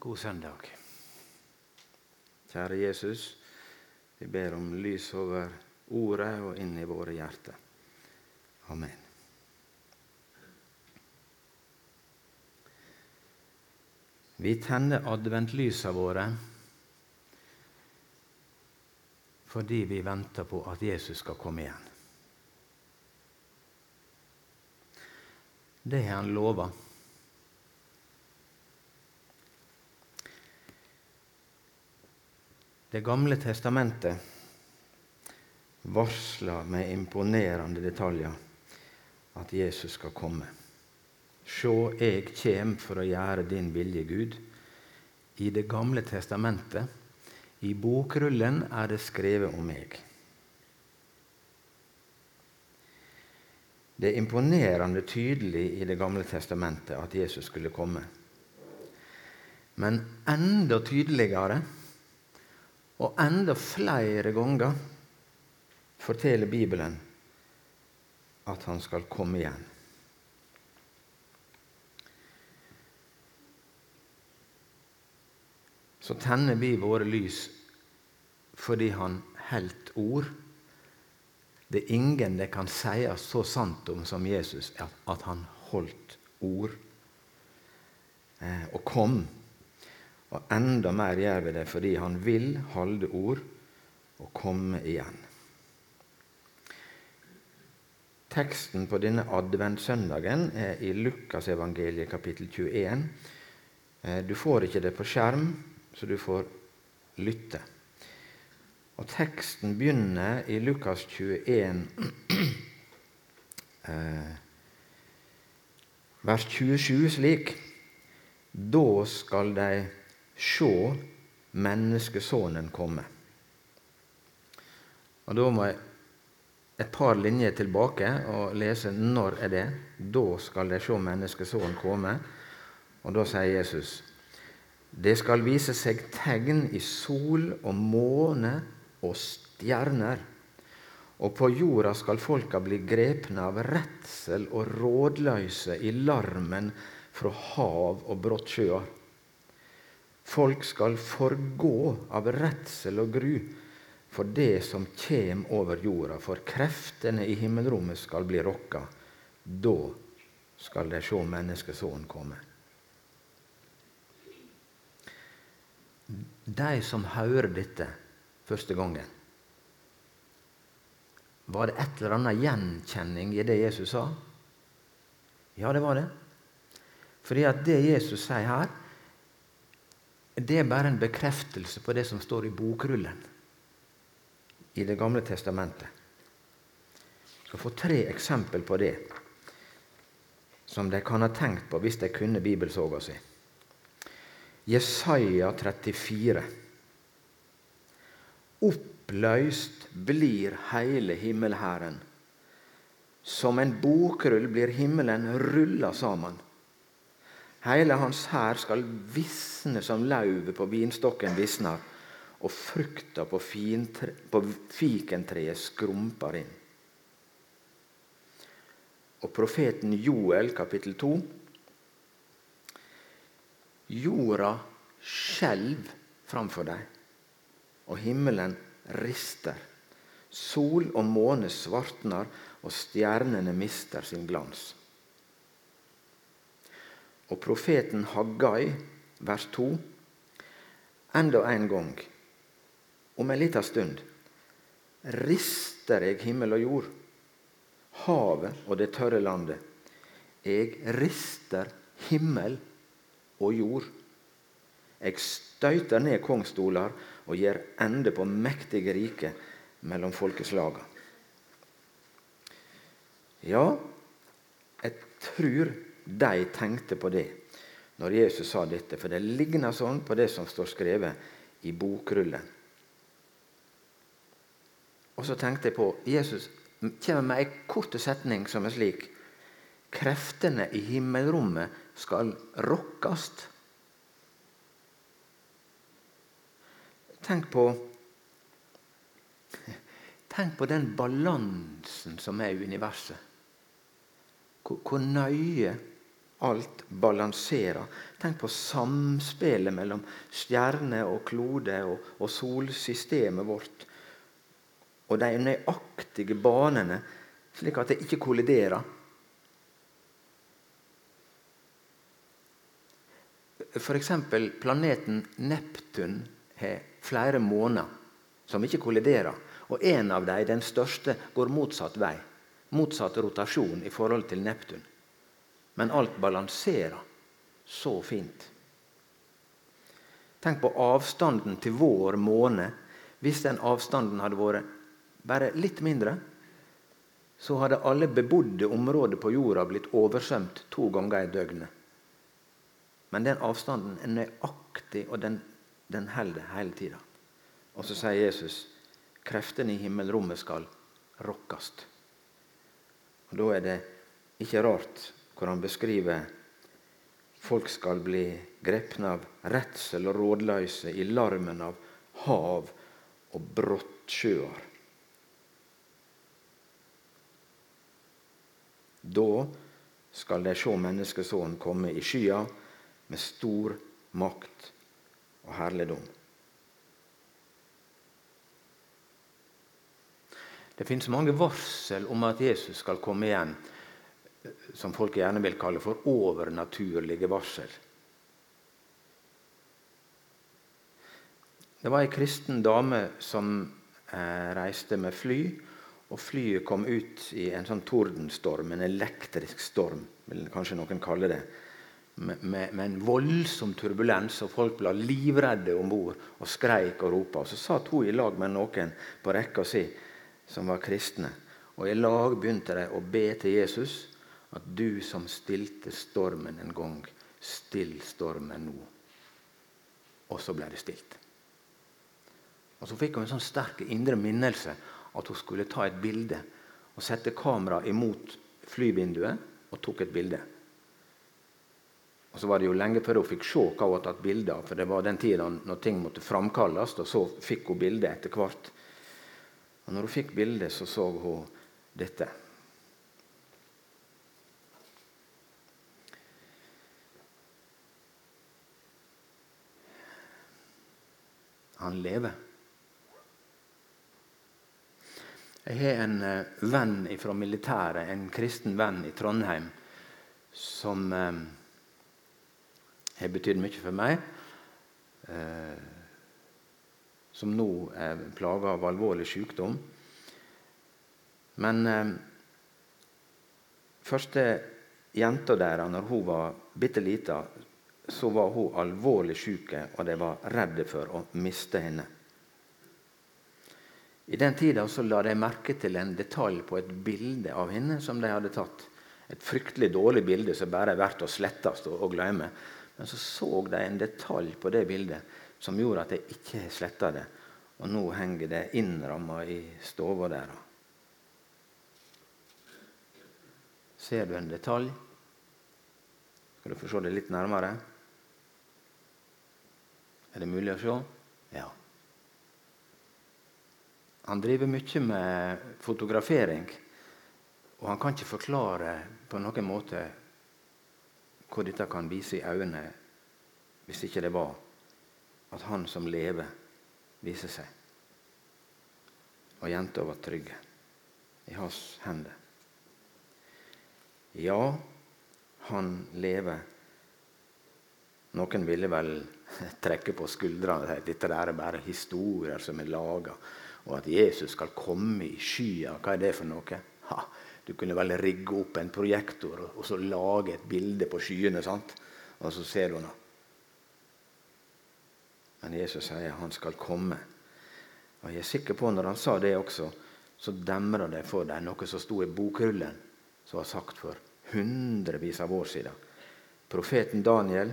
God søndag. Kjære Jesus, vi ber om lys over ordet og inn i våre hjerter. Amen. Vi tenner adventlysa våre fordi vi venter på at Jesus skal komme igjen. Det har han lova. Det gamle testamentet varsler med imponerende detaljer at Jesus skal komme. Sjå, eg kjem for å gjøre din vilje, Gud. I Det gamle testamentet, i bokrullen, er det skrevet om meg. Det er imponerende tydelig i Det gamle testamentet at Jesus skulle komme. Men enda tydeligere og enda flere ganger forteller Bibelen at han skal komme igjen. Så tenner vi våre lys fordi han helt ord. Det er ingen det kan sies så sant om som Jesus, at han holdt ord eh, og kom og enda mer gjør vi det fordi han vil holde ord og komme igjen. Teksten på denne adventssøndagen er i Lukasevangeliet kapittel 21. Eh, du får ikke det på skjerm, så du får lytte. Og Teksten begynner i Lukas 21, eh, vers 27 slik Da skal de se menneskesonen komme. Og Da må jeg et par linjer tilbake og lese når er det. Da skal de se menneskesonen komme. Og da sier Jesus det skal vise seg tegn i sol og måne og stjerner. Og på jorda skal folka bli grepne av redsel og rådløse i larmen fra hav og brått sjøer. Folk skal forgå av redsel og gru for det som kjem over jorda, for kreftene i himmelrommet skal bli rokka. Da skal de sjå menneskesonen komme. De som hører dette første gangen, var det et eller annet gjenkjenning i det Jesus sa? Ja, det var det. Fordi at det Jesus sier her, det er bare en bekreftelse på det som står i bokrullen i Det gamle testamentet. Jeg skal få tre eksempel på det som de kan ha tenkt på hvis de kunne bibelsoga si. Jesaja 34. Oppløst blir hele himmelhæren. Som en bokrull blir himmelen rulla sammen. Hele hans hær skal visne som lauvet på vinstokken visner, og frukta på, på fikentreet skrumper inn. Og profeten Joel, kapittel 2. Jorda skjelv framfor deg, og himmelen rister. Sol og måne svartner, og stjernene mister sin glans. Og profeten Haggai, vers 2, enda en gang, om en liten stund, rister jeg himmel og jord, havet og det tørre landet. Jeg rister himmel og jord. Jeg støyter ned kongsstoler og gjør ende på mektige rike mellom folkeslaga. Ja, jeg tror de tenkte på det når Jesus sa dette, for det ligner sånn på det som står skrevet i bokrullen. Og så tenkte jeg på Jesus kommer med ei kort setning som er slik Kreftene i himmelrommet skal rokkast. Tenk på Tenk på den balansen som er i universet. Hvor, hvor nøye Alt balanserer. Tenk på samspillet mellom stjerne og klode og, og solsystemet vårt. Og de nøyaktige banene, slik at det ikke kolliderer. F.eks. planeten Neptun har flere måner som ikke kolliderer. Og en av dem, den største, går motsatt vei. Motsatt rotasjon i forhold til Neptun men alt balanserer så fint. Tenk på avstanden til vår måne. Hvis den avstanden hadde vært bare litt mindre, så hadde alle bebodde områder på jorda blitt oversvømt to ganger i døgnet. Men den avstanden er nøyaktig, og den, den holder hele tida. Og så sier Jesus kreftene i himmelrommet skal rokkes. Og Da er det ikke rart hvor han beskriver folk skal bli grepne av redsel og rådløse i larmen av hav og brottsjøer. Da skal de se Menneskesonen komme i skya med stor makt og herligdom. Det finnes mange varsel om at Jesus skal komme igjen som folk gjerne vil kalle for overnaturlige varsel. Det var ei kristen dame som eh, reiste med fly. Og flyet kom ut i en sånn tordenstorm, en elektrisk storm, vil kanskje noen kalle det. Med, med, med en voldsom turbulens, og folk ble livredde om bord og skreik og ropa. Så satt hun i lag med noen på rekka si som var kristne. Og i lag begynte de å be til Jesus at du som stilte stormen en gang, still stormen nå. Og så ble det stilt. Og Så fikk hun en sånn sterk indre minnelse at hun skulle ta et bilde. Og sette kameraet imot flyvinduet og tok et bilde. Og Så var det jo lenge før hun fikk se hva hun hadde tatt bilde av. For det var den tida når ting måtte framkalles, og så fikk hun bildet etter hvert. Og når hun fikk bildet, så så hun dette. Han lever. Jeg har en uh, venn fra militæret, en kristen venn i Trondheim, som uh, har betydd mye for meg. Uh, som nå er plaga av alvorlig sykdom. Men første jenta der, når hun var bitte lita, så var hun alvorlig syk, og de var redde for å miste henne. I den tida la de merke til en detalj på et bilde av henne som de hadde tatt. Et fryktelig dårlig bilde som bare er verdt å slettes og, glemme. Men så så de en detalj på det bildet som gjorde at de ikke sletta det. Og nå henger det innramma i stua der. Ser du en detalj? Skal du få se det litt nærmere? Er det mulig å se? Ja. Han driver mye med fotografering. Og han kan ikke forklare på noen måte hva dette kan vise i øynene, hvis ikke det var at han som lever, viser seg. Og jenta var trygg i hans hender. Ja, han lever. Noen ville vel trekke på skuldrene og si at dette er bare historier som er laga. Og at Jesus skal komme i skya, hva er det for noe? Ha, du kunne vel rigge opp en projektor og, så lage et bilde på skyene. sant? Og så ser du noe. Men Jesus sier han skal komme. Og jeg er sikker på når han sa det også, så demra det for dem noe som sto i bokrullen, som var sagt for hundrevis av år siden. Profeten Daniel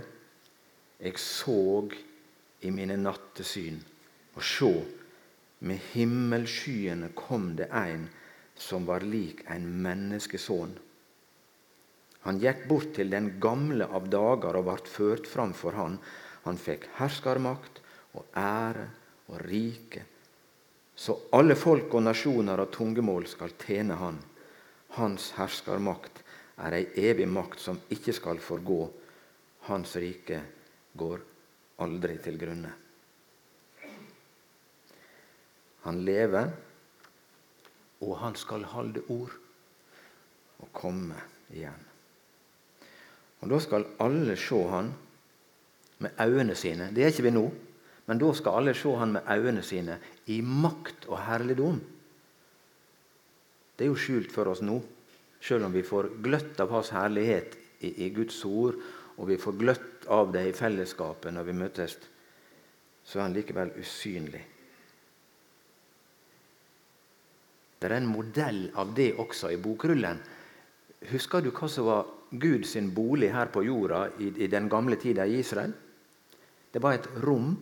jeg så i mine nattesyn, og sjå, med himmelskyene kom det ein som var lik en menneskesønn. Han gikk bort til den gamle av dager og vart ført fram for han. Han fikk herskarmakt og ære og rike, så alle folk og nasjoner og tungemål skal tjene han. Hans herskarmakt er ei evig makt som ikke skal forgå. Hans rike går aldri til grunne. Han lever, og han skal holde ord og komme igjen. Og Da skal alle se han med øynene sine. Det er ikke vi nå. Men da skal alle se han med øynene sine i makt og herligdom. Det er jo skjult for oss nå, selv om vi får gløtt av hans herlighet i, i Guds ord, og vi får gløtt av det i fellesskapet når vi møtes, så er han likevel usynlig. Det er en modell av det også i bokrullen. Husker du hva som var Guds bolig her på jorda i, i den gamle tida i Israel? Det var et rom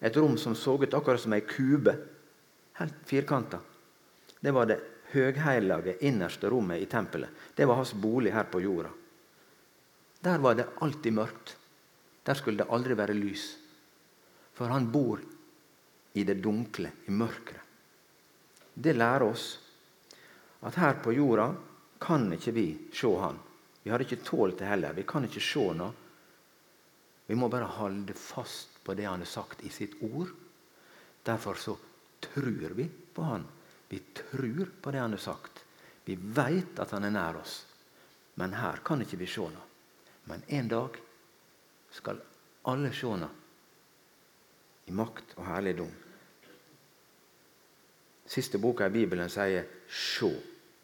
et rom som så ut akkurat som ei kube. Helt firkanta. Det var det høgheilige innerste rommet i tempelet. Det var hans bolig her på jorda. Der var det alltid mørkt. Der skulle det aldri være lys. For han bor i det dunkle, i mørket. Det lærer oss at her på jorda kan ikke vi se han. Vi har ikke tålt det heller. Vi kan ikke se noe. Vi må bare holde fast på det han har sagt i sitt ord. Derfor så tror vi på han. Vi tror på det han har sagt. Vi veit at han er nær oss. Men her kan ikke vi se noe. Men en dag skal alle se henne i makt og herligdom. Siste boka i Bibelen sier 'Sjå,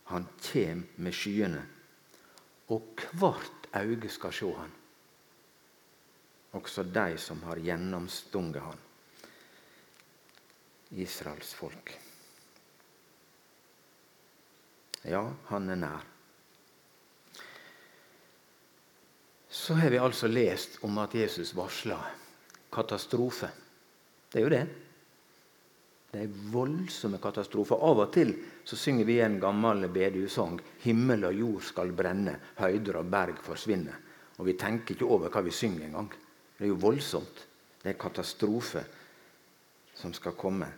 han kjem med skyene', og hvert øye skal se han også de som har gjennomstunget han. Israels folk. Ja, han er nær. Så har vi altså lest om at Jesus varsla katastrofe. Det er jo det. Det er voldsomme katastrofer. Av og til så synger vi en gammel bedehusang 'Himmel og jord skal brenne, høyder og berg forsvinne'. Og vi tenker ikke over hva vi synger engang. Det er jo voldsomt. Det er katastrofe som skal komme.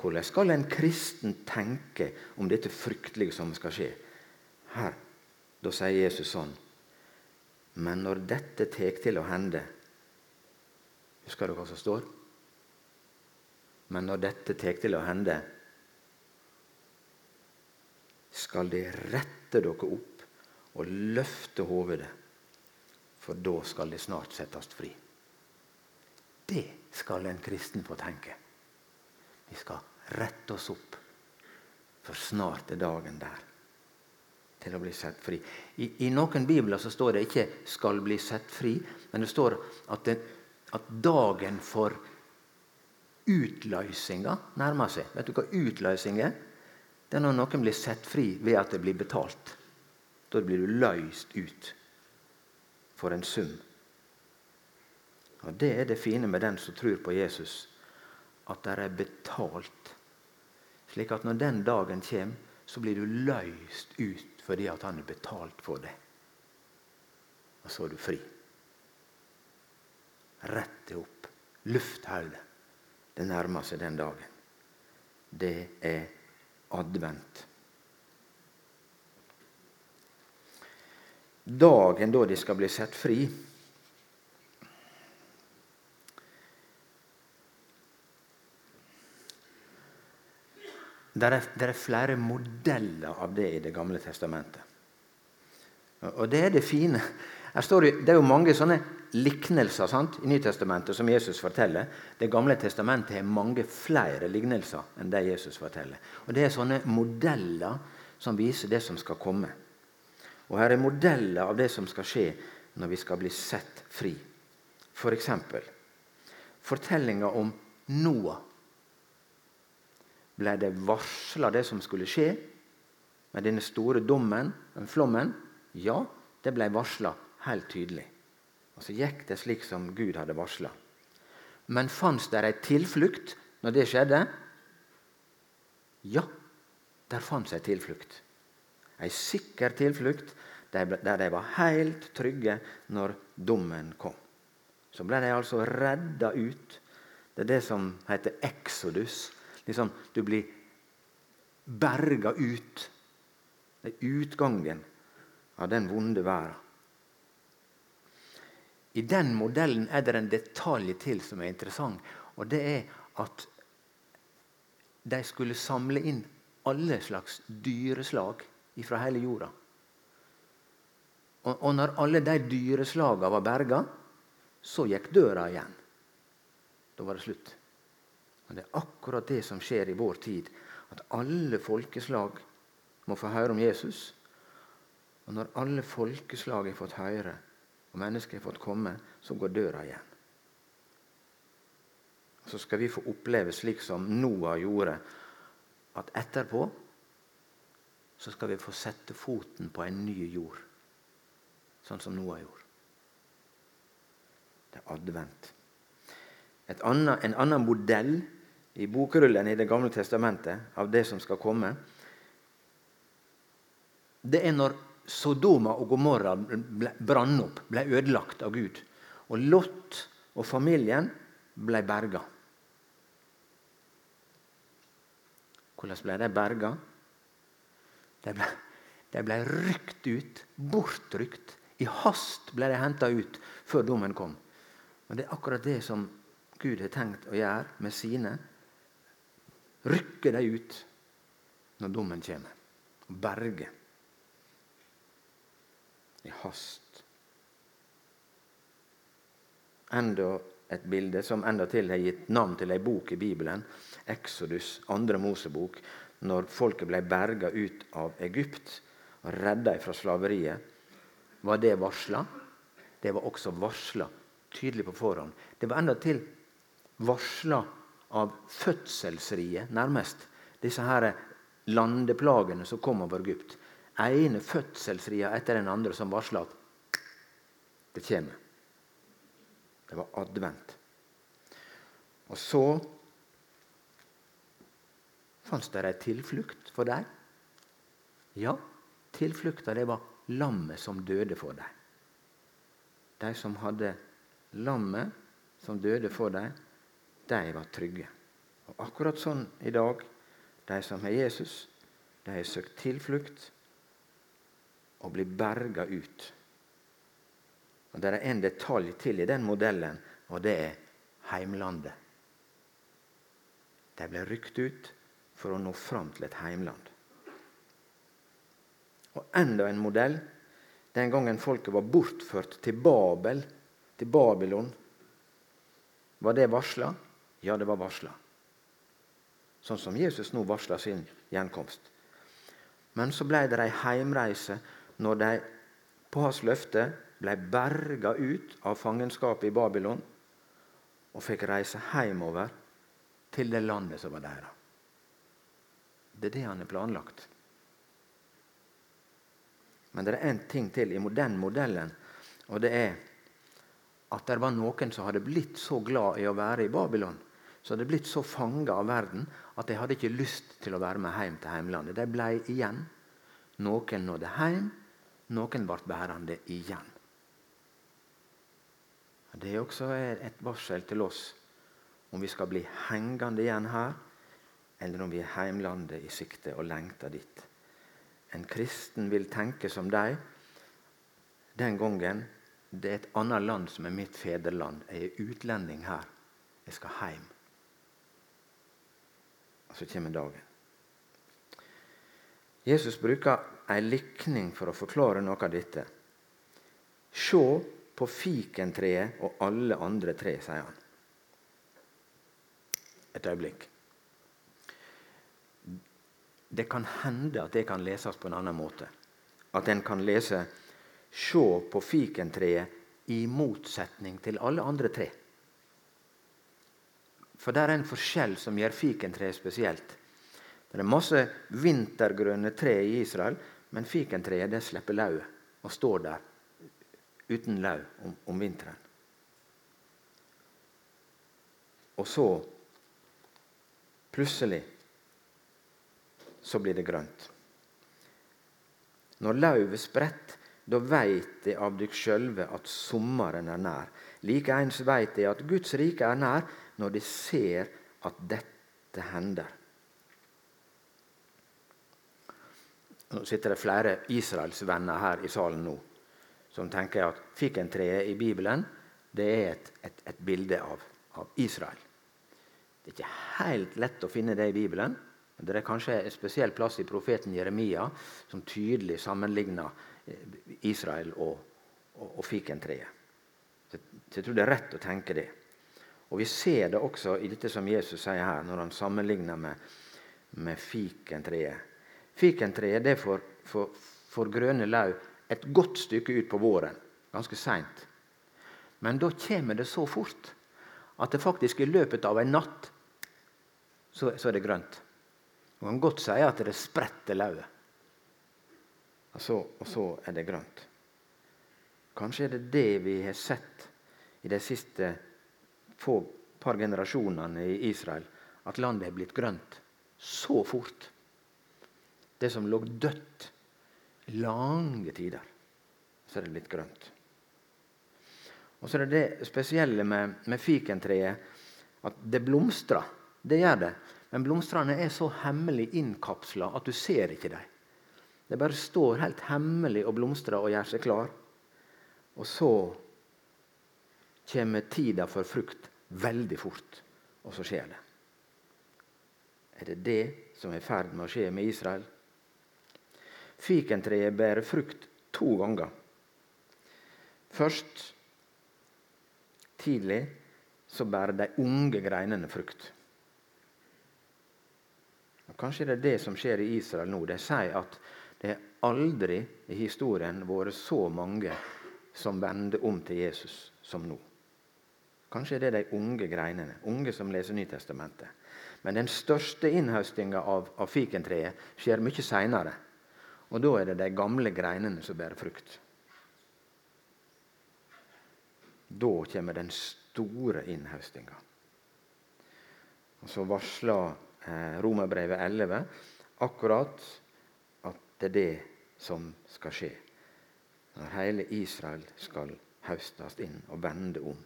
Hvordan skal en kristen tenke om dette fryktelige som skal skje? Her, Da sier Jesus sånn Men når dette tek til å hende Husker du hva som står? Men når dette tek til å hende, skal de rette dere opp og løfte hovedet, for da skal de snart settes fri. Det skal en kristen få tenke. Vi skal rette oss opp, for snart er dagen der til å bli sett fri. I, i noen bibler så står det ikke 'skal bli sett fri', men det står at, det, at dagen for utløsinga nærmer seg. Vet du hva utløsing er? Det er når noen blir sett fri ved at det blir betalt. Da blir du løst ut for en sum. Og Det er det fine med den som tror på Jesus, at det er betalt. Slik at når den dagen kommer, så blir du løst ut fordi at han har betalt for det. Og så er du fri. Rett deg opp. Luft hodet. Det nærmer seg den dagen. Det er advent. Dagen da de skal bli sett fri, Det er, er, flere modeller av det i Det gamle testamentet. Og det er det fine. Det, det, er jo mange sånne lignelser sant, i Nytestamentet som Jesus forteller. Det gamle testamentet har mange flere lignelser enn det Jesus forteller. Og Det er sånne modeller som viser det som skal komme. Og Her er modeller av det som skal skje når vi skal bli sett fri. F.eks. For fortellinga om Noah ble det varsla det som skulle skje med denne store dommen, den flommen? Ja, det ble varsla helt tydelig. Og så gikk det slik som Gud hadde varsla. Men fantes det ei tilflukt når det skjedde? Ja, der fantes ei tilflukt. Ei sikker tilflukt der de var helt trygge når dommen kom. Så ble de altså redda ut. Det er det som heter exodus liksom, Du blir berga ut. Det er utgangen av den vonde verden. I den modellen er det en detalj til som er interessant. og Det er at de skulle samle inn alle slags dyreslag fra hele jorda. Og, og når alle de dyreslagene var berga, så gikk døra igjen. Da var det slutt. Og Det er akkurat det som skjer i vår tid. At alle folkeslag må få høre om Jesus. Og når alle folkeslag har fått høre, og mennesker har fått komme, så går døra igjen. Så skal vi få oppleve slik som Noah gjorde, at etterpå så skal vi få sette foten på en ny jord. Sånn som Noah gjorde. Det er advent. Annet, en annen modell i bokrullen i Det gamle testamentet av det som skal komme, det er når Sodoma og Gomorra brann opp, ble ødelagt av Gud. Og Lot og familien ble berga. Hvordan ble de berga? De ble, de ble rykt ut, bortrykt. I hast ble de henta ut før dommen kom. Og Det er akkurat det som Gud har tenkt å gjøre med sine. Rykke dem ut når dommen kommer. Berge. I hast. Enda et bilde som endatil har gitt navn til ei bok i Bibelen, Exodus, andre Mosebok, når folket ble berga ut av Egypt og redda fra slaveriet. Var det varsla? Det var også varsla tydelig på forhånd. Det var endatil varsla av fødselsriet, nærmest. Disse her landeplagene som kom over Egypt. ene fødselsria etter den andre som varsla at det kommer. Det var advent. Og så fantes det ei tilflukt for dem. Ja, tilflukta det var lammet som døde for dem. De som hadde lammet som døde for dem, de var trygge. Og Akkurat sånn i dag. De som har Jesus, de har søkt tilflukt og blir berga ut og Det er en detalj til i den modellen, og det er heimlandet. De ble rykt ut for å nå fram til et heimland. Og enda en modell. Den gangen folket var bortført til Babel, til Babylon. Var det varsla? Ja, det var varsla. Sånn som Jesus nå varsla sin gjenkomst. Men så ble det ei heimreise når de på hans løfte ble berga ut av fangenskapet i Babylon og fikk reise hjemover til det landet som var deres. Det er det han har planlagt. Men det er én ting til i den modellen, og det er at det var noen som hadde blitt så glad i å være i Babylon, så hadde blitt så fanga av verden at jeg hadde ikke lyst til å være med hjem til heimlandet. De ble igjen. Noen nådde hjem, noen ble bærende igjen. Det er også et varsel til oss om vi skal bli hengende igjen her, eller om vi er heimlandet i sikte og lengter dit. En kristen vil tenke som deg. Den gangen det er et annet land som er mitt fedreland. Jeg er utlending her. Jeg skal hjem. Og så kommer dagen. Jesus bruker ei likning for å forklare noe av dette. Se på fikentreet og alle andre tre, sier han. Et øyeblikk. Det kan hende at det kan leses på en annen måte. At en kan lese 'se på fikentreet i motsetning til alle andre tre'. For det er en forskjell som gjør fikentreet spesielt. Det er masse vintergrønne tre i Israel, men fikentreet det slipper lauvet og står der uten lauv om, om vinteren. Og så plutselig så blir det grønt. Når lauvet spretter, da veit de av dykk sjølve at sommeren er nær. Likeens veit de at Guds rike er nær, når de ser at dette hender. Nå sitter det flere Israelsvenner her i salen nå som tenker at fikentreet i Bibelen det er et, et, et bilde av, av, Israel. Det er ikke helt lett å finne det i Bibelen. men Det er kanskje en spesiell plass i profeten Jeremia som tydelig sammenligner eh, Israel og, og, og fikentreet. Så, jeg tror det er rett å tenke det. Og Vi ser det også i dette som Jesus sier her, når han sammenligner med, med fikentreet. Fikentreet det får, får, får grønne lau et godt stykke ut på våren, ganske seint. Men da kommer det så fort at det faktisk i løpet av en natt så, så er det grønt. Man kan godt si at det spretter lauvet. Og så, og så er det grønt. Kanskje er det det vi har sett i de siste få par generasjonene i Israel. At landet er blitt grønt så fort. Det som lå dødt lange tider, så er det blitt grønt. Og så er det det spesielle med, med fikentreet at det blomstrer. Det gjør det. Men blomstene er så hemmelig innkapsla at du ser ikke dem. Det bare står helt hemmelig og blomstrer og gjør seg klar. Og så kommer tida for frukt veldig fort, og så skjer det. Er det det som er i ferd med å skje med Israel? Fikentreet bærer frukt to ganger. Først tidlig så bærer de unge greinene frukt. Og kanskje det er det som skjer i Israel nå. De sier at det er aldri i historien vært så mange som vender om til Jesus som nå. Kanskje det er de unge greinene, unge som leser Nytestamentet. Men den største innhøstinga av, av fikentreet skjer mye seinere. Og da er det de gamle greinene som bærer frukt. Da kommer den store innhøstinga. Og Så varsler eh, Romerbrevet 11 akkurat at det er det som skal skje. Når hele Israel skal høstes inn og vende om.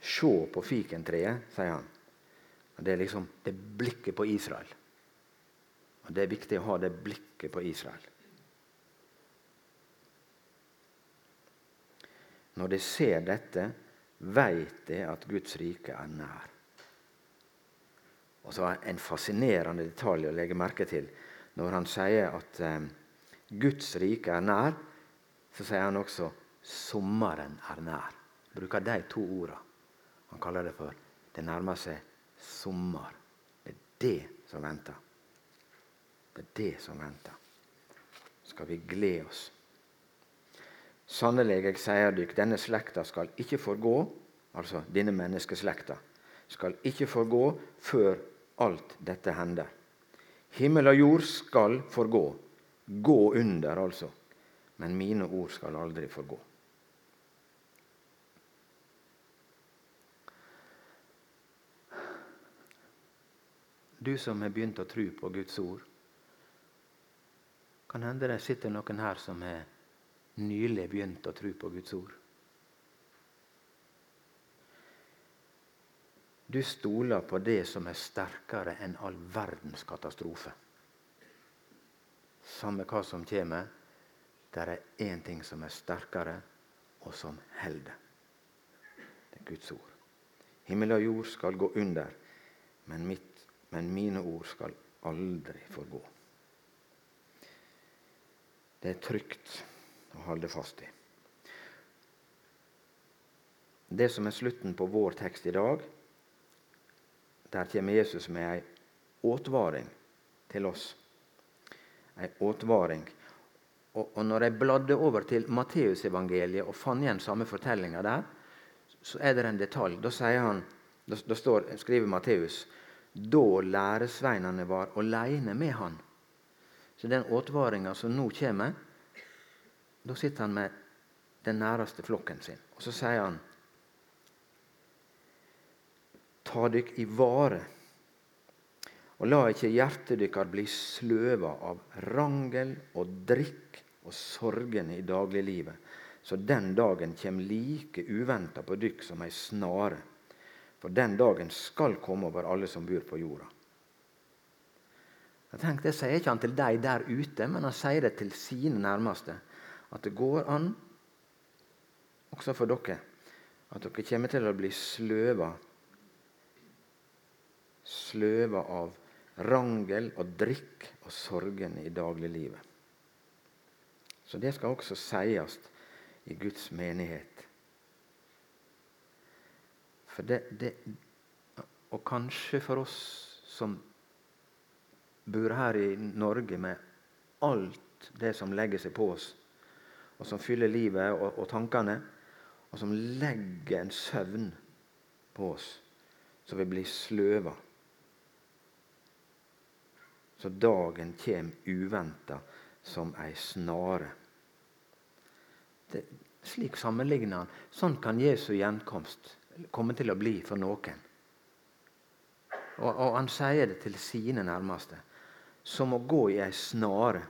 Se på fikentreet, sier han. Det er liksom det blikket på Israel. Og Det er viktig å ha det blikket på Israel. Når de ser dette, veit de at Guds rike er nær. Og så er En fascinerende detalj å legge merke til når han sier at eh, Guds rike er nær, så sier han også 'sommeren er nær'. Bruker de to ordene. Han kaller det for 'det nærmer seg sommer'. Det er det som venter. Det er det som venter. Skal vi glede oss. Sannelig, jeg sier dykk, denne slekta skal ikke forgå, altså denne menneskeslekta, skal ikke forgå før alt dette hender. Himmel og jord skal forgå. Gå under, altså. Men mine ord skal aldri forgå. Du som har begynt å tro på Guds ord, kan hende det sitter noen her som har nylig begynt å tro på Guds ord. Du stoler på det som er sterkere enn all verdens katastrofe. Samme hva som kommer, det er én ting som er sterkere, og som holder. Det er Guds ord. Himmel og jord skal gå under, men, mitt, men mine ord skal aldri forgå. Det er trygt å holde fast i. Det som er slutten på vår tekst i dag, der kommer Jesus med ei åtvaring til oss. Ei åtvaring. Og, og når jeg bladde over til Matteusevangeliet og fant igjen samme fortellinga der, så er det en detalj. Da, han, da, da står, skriver Matteus da læresveinene var aleine med han så den åtvaringa som nå kommer, da sitter han med den næreste flokken sin. Og så sier han Ta dykk i vare, og la ikke hjertet dykkar bli sløva av rangel og drikk og sorgene i dagliglivet, så den dagen kjem like uventa på dykk som ei snare. For den dagen skal komme over alle som bor på jorda. Jeg tenkte, Det sier ikke han til deg der ute, men han sier det til sine nærmeste. At det går an, også for dere, at dere kommer til å bli sløva. Sløva av rangel og drikk og sorgene i dagliglivet. Så det skal også sies i Guds menighet. For det, det, og kanskje for oss som bor her i Norge med alt det som legger seg på oss, og som fyller livet og, og tankene, og som legger en søvn på oss, så vi blir sløva. Så dagen kommer uventa som ei snare. Det, slik sammenligner han. Sånn kan Jesu gjenkomst komme til å bli for noen. Og, og han sier det til sine nærmeste som å gå i ei snare.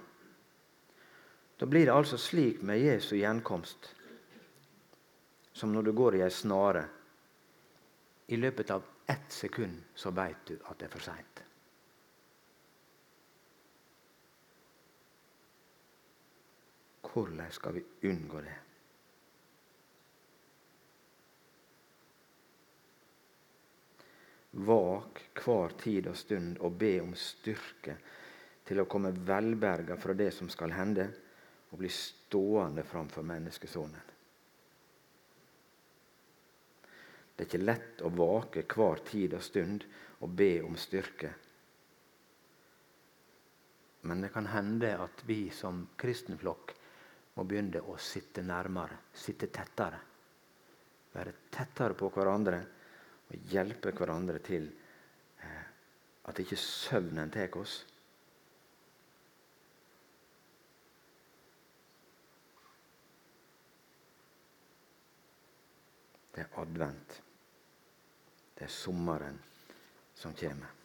Da blir det altså slik med Jesu gjenkomst som når du går i ei snare. I løpet av ett sekund så veit du at det er for seint. Hvordan skal vi unngå det? Vak hver tid og stund og be om styrke til å komme velberga fra det som skal hende, og bli stående framfor menneskesonen. Det er ikke lett å vake hver tid og stund og be om styrke. Men det kan hende at vi som kristenflokk må begynne å sitte nærmere, sitte tettere. Være tettere på hverandre og hjelpe hverandre til eh, at ikke søvnen tar oss. Det er advent. Det er sommeren som kommer.